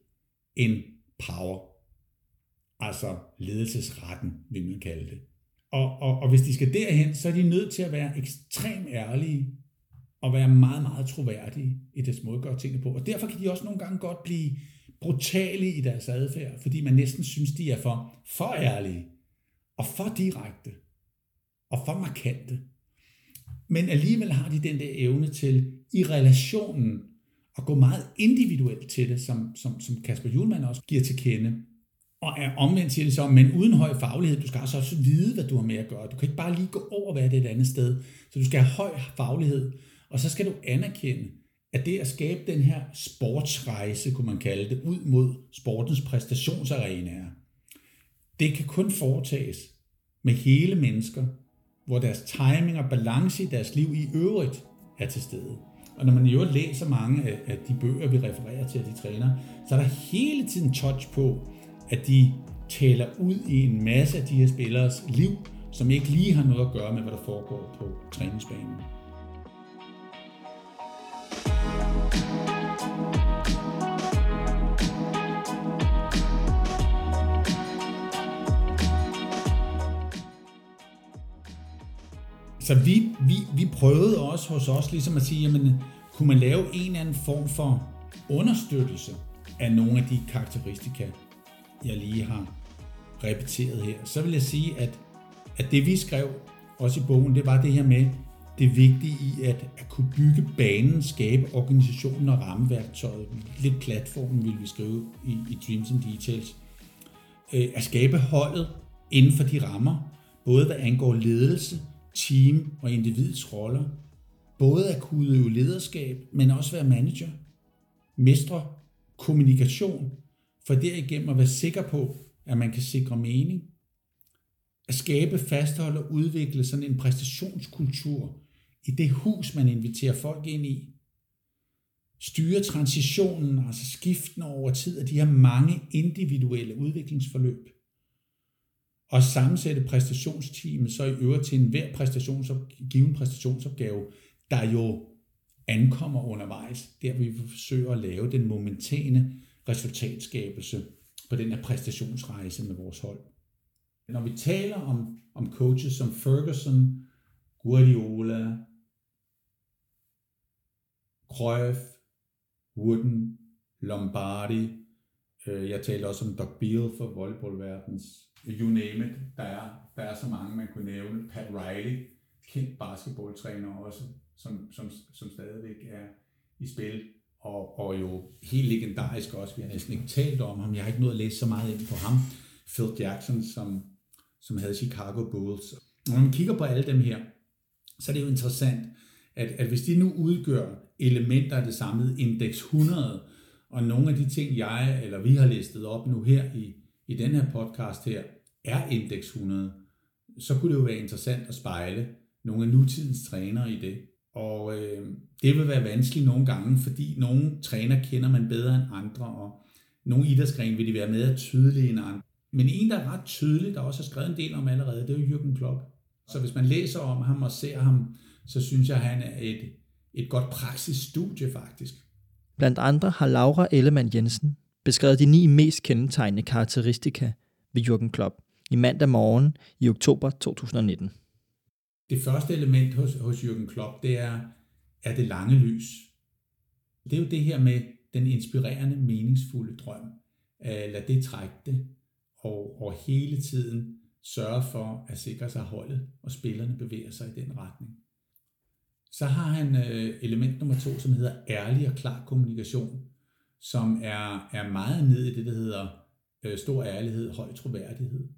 end power. Altså ledelsesretten, vil man kalde det. Og, og, og hvis de skal derhen, så er de nødt til at være ekstremt ærlige og være meget, meget troværdige i deres måde at gøre tingene på. Og derfor kan de også nogle gange godt blive brutale i deres adfærd, fordi man næsten synes, de er for, for ærlige og for direkte og for markante men alligevel har de den der evne til i relationen at gå meget individuelt til det, som, som, som Kasper Julemand også giver til kende. Og er omvendt siger det så, men uden høj faglighed, du skal altså også vide, hvad du har med at gøre. Du kan ikke bare lige gå over, hvad det er et andet sted. Så du skal have høj faglighed, og så skal du anerkende, at det at skabe den her sportsrejse, kunne man kalde det, ud mod sportens præstationsarenaer, det kan kun foretages med hele mennesker, hvor deres timing og balance i deres liv i øvrigt er til stede. Og når man i øvrigt læser mange af de bøger, vi refererer til, at de træner, så er der hele tiden touch på, at de taler ud i en masse af de her spillers liv, som ikke lige har noget at gøre med, hvad der foregår på træningsbanen. Så vi, vi, vi prøvede også hos os ligesom at sige, jamen, kunne man lave en eller anden form for understøttelse af nogle af de karakteristika, jeg lige har repeteret her, så vil jeg sige, at, at det vi skrev også i bogen, det var det her med det vigtige i at, at kunne bygge banen, skabe organisationen og rammeværktøjet. Lidt platformen vil vi skrive i, i Dreams and Details. Øh, at skabe holdet inden for de rammer, både hvad angår ledelse, team og individets roller. Både at kunne udøve lederskab, men også være manager. Mestre kommunikation, for derigennem at være sikker på, at man kan sikre mening. At skabe, fastholde og udvikle sådan en præstationskultur i det hus, man inviterer folk ind i. Styre transitionen, altså skiften over tid af de her mange individuelle udviklingsforløb og sammensætte præstationsteamet så i øvrigt til enhver præstationsopgave, given præstationsopgave, der jo ankommer undervejs, der vi forsøger at lave den momentane resultatskabelse på den her præstationsrejse med vores hold. Når vi taler om, om coaches som Ferguson, Guardiola, Cruyff, Wooden, Lombardi, øh, jeg talte også om Doc Beal for volleyballverdens you name it. Der er, der er så mange, man kunne nævne. Pat Riley, kendt basketballtræner også, som, som, som stadigvæk er i spil. Og, og jo helt legendarisk også, vi har næsten ikke talt om ham. Jeg har ikke nået at læse så meget ind på ham. Phil Jackson, som, som havde Chicago Bulls. Når man kigger på alle dem her, så er det jo interessant, at, at hvis de nu udgør elementer af det samlede indeks 100, og nogle af de ting, jeg eller vi har listet op nu her i, i den her podcast her, er indeks 100, så kunne det jo være interessant at spejle nogle af nutidens trænere i det. Og øh, det vil være vanskeligt nogle gange, fordi nogle træner kender man bedre end andre, og nogle idrætsgrene vil de være mere tydelige end andre. Men en, der er ret tydelig, der også har skrevet en del om allerede, det er jo Jürgen Klopp. Så hvis man læser om ham og ser ham, så synes jeg, at han er et, et godt praksisstudie faktisk. Blandt andre har Laura Ellemann Jensen beskrevet de ni mest kendetegnende karakteristika ved Jürgen Klopp i mandag morgen i oktober 2019. Det første element hos, hos Jürgen Klopp, det er, er det lange lys. Det er jo det her med den inspirerende, meningsfulde drøm. Øh, lad det trække det, og, og hele tiden sørge for at sikre sig holdet, og spillerne bevæger sig i den retning. Så har han øh, element nummer to, som hedder ærlig og klar kommunikation, som er, er meget ned i det, der hedder øh, stor ærlighed, høj troværdighed.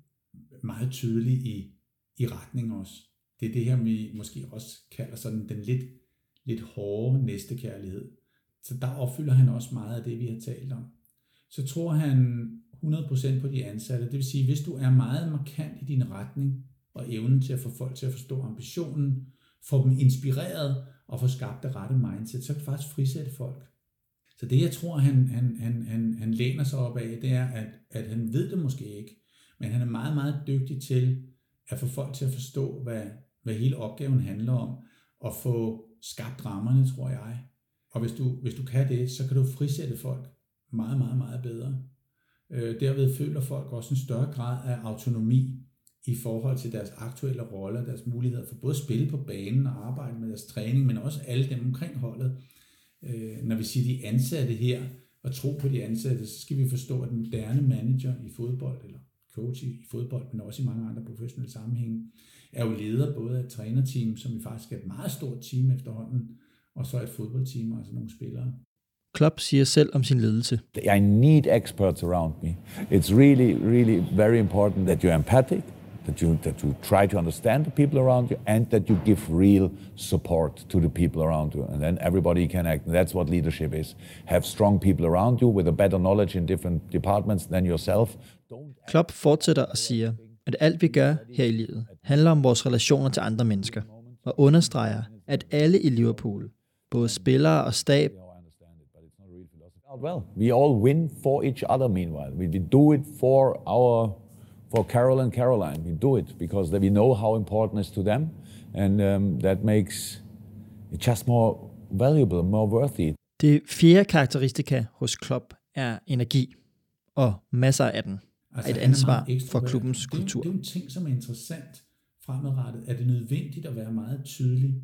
Meget tydelig i, i retning også. Det er det her, vi måske også kalder sådan den lidt, lidt hårde næstekærlighed. Så der opfylder han også meget af det, vi har talt om. Så tror han 100% på de ansatte. Det vil sige, hvis du er meget markant i din retning, og evnen til at få folk til at forstå ambitionen, få dem inspireret og få skabt det rette mindset, så kan du faktisk frisætte folk. Så det, jeg tror, han, han, han, han, han læner sig op af, det er, at, at han ved det måske ikke, men han er meget, meget dygtig til at få folk til at forstå, hvad, hvad hele opgaven handler om, og få skabt rammerne, tror jeg. Og hvis du, hvis du kan det, så kan du frisætte folk meget, meget, meget bedre. Øh, derved føler folk også en større grad af autonomi i forhold til deres aktuelle roller, deres muligheder for både at spille på banen og arbejde med deres træning, men også alle dem omkring holdet øh, når vi siger de ansatte her, og tro på de ansatte, så skal vi forstå, at den moderne manager i fodbold, eller coach i, fodbold, men også i mange andre professionelle sammenhænge, er jo leder både af et trænerteam, som vi faktisk er et meget stort team efterhånden, og så et fodboldteam, altså nogle spillere. Klopp siger selv om sin ledelse. I need experts around me. It's really, really very important that you're empathic, that you, that you try to understand the people around you, and that you give real support to the people around you. And then everybody can act. And that's what leadership is. Have strong people around you with a better knowledge in different departments than yourself. Klopp fortsætter og siger, at alt vi gør her i livet handler om vores relationer til andre mennesker, og understreger, at alle i Liverpool, både spillere og stab, Well, we all win for each other meanwhile. We, we do it for our for Carol and Caroline. We do it because we know how important it is to them, and um, that makes it just more valuable, more worthy. Det fjerde karakteristika hos Klopp er energi, og masser af den. Altså, et ansvar for klubbens det, kultur. Det er jo en ting, som er interessant fremadrettet. Er det nødvendigt at være meget tydelig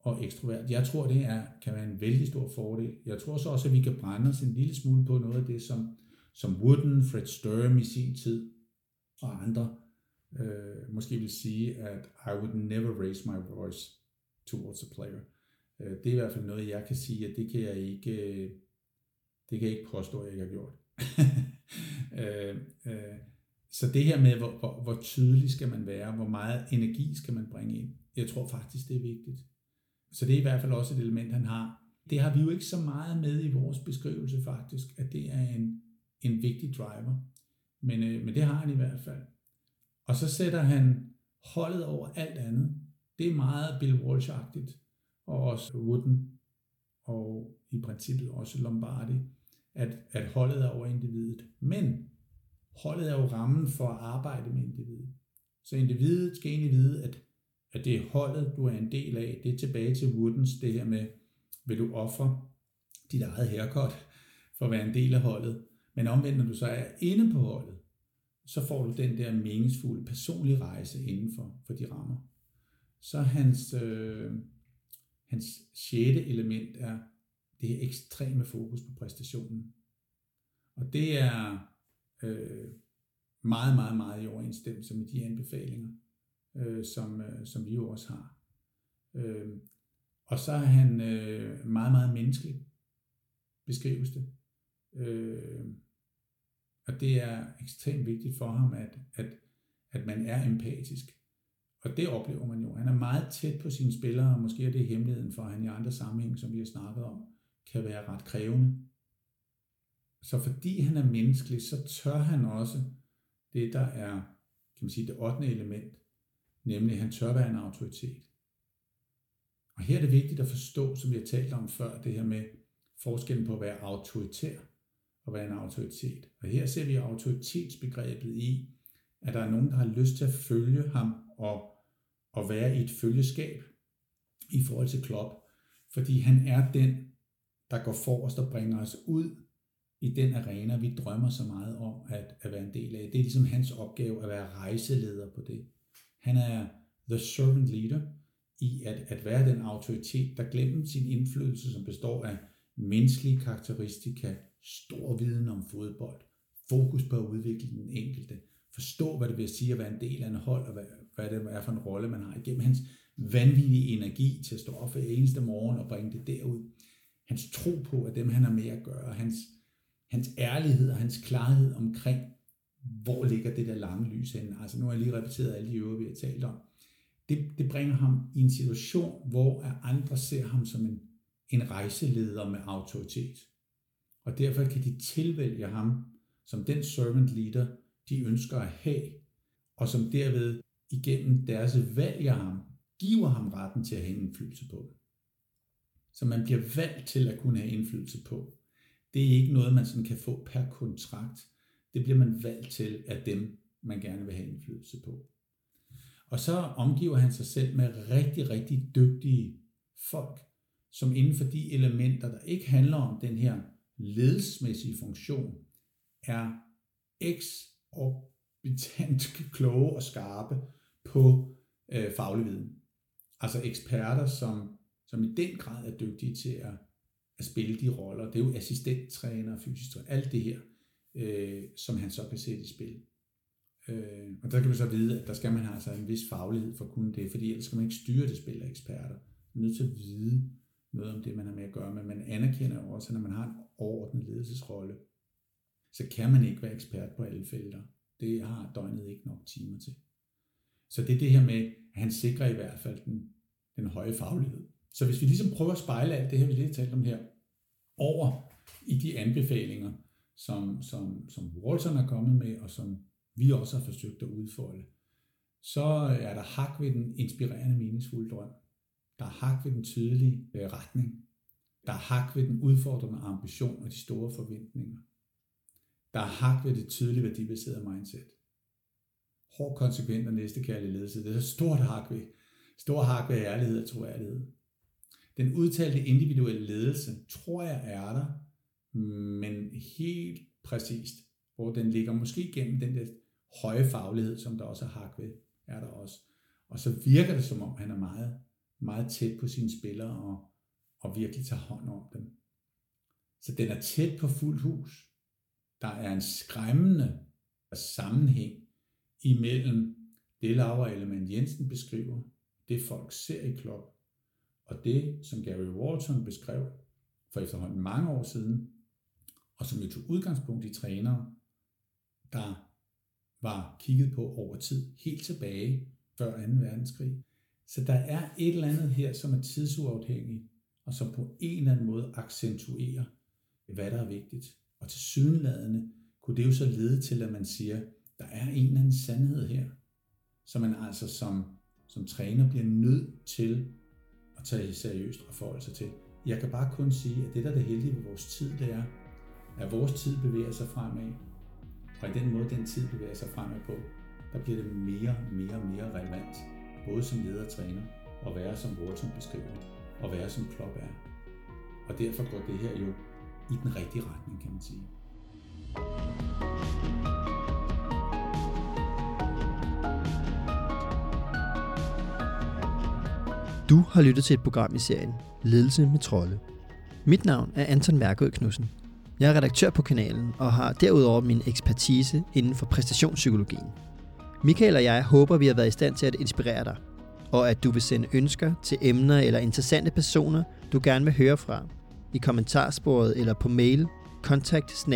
og ekstrovert? Jeg tror, det er, kan være en vældig stor fordel. Jeg tror så også, at vi kan brænde os en lille smule på noget af det, som, som Wooden, Fred Sturm i sin tid og andre øh, måske vil sige, at I would never raise my voice towards a player. Øh, det er i hvert fald noget, jeg kan sige, at det kan jeg ikke, øh, det kan jeg ikke påstå, at jeg ikke har gjort. øh, øh, så det her med, hvor, hvor, hvor tydelig skal man være, hvor meget energi skal man bringe ind, jeg tror faktisk, det er vigtigt. Så det er i hvert fald også et element, han har. Det har vi jo ikke så meget med i vores beskrivelse faktisk, at det er en, en vigtig driver. Men, øh, men det har han i hvert fald. Og så sætter han holdet over alt andet. Det er meget Bill walsh og også Wooden, og i princippet også Lombardi, at, at holdet er over individet. Men holdet er jo rammen for at arbejde med individet. Så individet skal egentlig vide, at, at det er holdet, du er en del af. Det er tilbage til Woodens, det her med, vil du ofre dit eget haircut for at være en del af holdet. Men omvendt, når du så er inde på holdet, så får du den der meningsfulde personlige rejse inden for, for de rammer. Så hans, øh, hans sjette element er det her ekstreme fokus på præstationen. Og det er øh, meget, meget, meget i overensstemmelse med de anbefalinger, øh, som, øh, som vi jo også har. Øh, og så er han øh, meget, meget menneskelig, beskrives det. Øh, og det er ekstremt vigtigt for ham, at, at, at man er empatisk. Og det oplever man jo. Han er meget tæt på sine spillere, og måske er det hemmeligheden for, at han i andre sammenhæng, som vi har snakket om, kan være ret krævende. Så fordi han er menneskelig, så tør han også det, der er kan man sige, det 8. element, nemlig han tør være en autoritet. Og her er det vigtigt at forstå, som vi har talt om før, det her med forskellen på at være autoritær og være en autoritet. Og her ser vi autoritetsbegrebet i, at der er nogen, der har lyst til at følge ham og, og være i et følgeskab i forhold til Klopp, fordi han er den, der går forrest og bringer os ud i den arena, vi drømmer så meget om at, at være en del af. Det er ligesom hans opgave at være rejseleder på det. Han er the servant leader i at, at være den autoritet, der glemmer sin indflydelse, som består af menneskelige karakteristika, stor viden om fodbold, fokus på at udvikle den enkelte, forstå, hvad det vil sige at være en del af en hold, og hvad, hvad det er for en rolle, man har igennem hans vanvittige energi til at stå op hver eneste morgen og bringe det derud. Hans tro på, at dem han har med at gøre, hans, hans ærlighed og hans klarhed omkring, hvor ligger det der lange lys henne. Altså nu har jeg lige repeteret alle de øvrige, vi har talt om. Det, det bringer ham i en situation, hvor andre ser ham som en, en rejseleder med autoritet. Og derfor kan de tilvælge ham som den servant leader, de ønsker at have, og som derved igennem deres valg af ham, giver ham retten til at have indflydelse på det. Så man bliver valgt til at kunne have indflydelse på. Det er ikke noget, man sådan kan få per kontrakt. Det bliver man valgt til af dem, man gerne vil have indflydelse på. Og så omgiver han sig selv med rigtig, rigtig dygtige folk, som inden for de elementer, der ikke handler om den her ledelsesmæssige funktion, er eksorbitant kloge og skarpe på øh, faglig viden. Altså eksperter, som, som i den grad er dygtige til at, at spille de roller. Det er jo assistenttræner, fysisk træner, alt det her, øh, som han så kan sætte i spil. Øh, og der kan man så vide, at der skal man have altså en vis faglighed for at kunne det, fordi ellers skal man ikke styre det spil af eksperter. Man er nødt til at vide noget om det, man har med at gøre, men man anerkender jo også, at når man har en overordnet ledelsesrolle, så kan man ikke være ekspert på alle felter. Det har døgnet ikke nok timer til. Så det er det her med, at han sikrer i hvert fald den, den høje faglighed. Så hvis vi ligesom prøver at spejle alt det her, vi lige har talt om her, over i de anbefalinger, som, som, som Walton er kommet med, og som vi også har forsøgt at udfolde, så er der hak ved den inspirerende, meningsfulde drøm. Der er hak ved den tydelige retning. Der er hak ved den udfordrende ambition og de store forventninger. Der er hak ved det tydelige værdibaserede mindset. Hård konsekvent og næstekærlig ledelse. Det er stort hak ved. Stor hak ved ærlighed og troværdighed. Den udtalte individuelle ledelse, tror jeg er der, men helt præcist, hvor den ligger måske gennem den der høje faglighed, som der også er hak ved, er der også. Og så virker det som om, han er meget, meget tæt på sine spillere og, og virkelig tager hånd om dem. Så den er tæt på fuld hus. Der er en skræmmende sammenhæng imellem det Laura Ellemann Jensen beskriver, det folk ser i klub, og det, som Gary Walton beskrev for efterhånden mange år siden, og som jo tog udgangspunkt i trænere, der var kigget på over tid, helt tilbage før 2. verdenskrig. Så der er et eller andet her, som er tidsuafhængigt, og som på en eller anden måde accentuerer, hvad der er vigtigt. Og til sydenladende kunne det jo så lede til, at man siger, der er en eller anden sandhed her, som man altså som, som træner bliver nødt til at tage seriøst og forholde sig til. Jeg kan bare kun sige, at det der er det heldige ved vores tid, det er, at vores tid bevæger sig fremad. Og i den måde, den tid bevæger sig fremad på, der bliver det mere, mere og mere relevant, både som leder og træner, og være som Walton beskriver, og være som Klopp er. Og derfor går det her jo i den rigtige retning, kan man sige. Du har lyttet til et program i serien Ledelse med trolde. Mit navn er Anton Mærkød Knudsen. Jeg er redaktør på kanalen og har derudover min ekspertise inden for præstationspsykologien. Michael og jeg håber, vi har været i stand til at inspirere dig, og at du vil sende ønsker til emner eller interessante personer, du gerne vil høre fra, i kommentarsporet eller på mail kontakt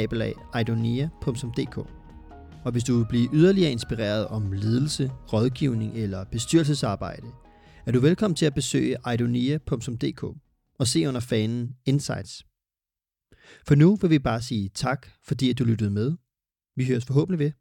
Og hvis du vil blive yderligere inspireret om ledelse, rådgivning eller bestyrelsesarbejde, er du velkommen til at besøge idonia.dk og se under fanen Insights. For nu vil vi bare sige tak, fordi at du lyttede med. Vi høres forhåbentlig ved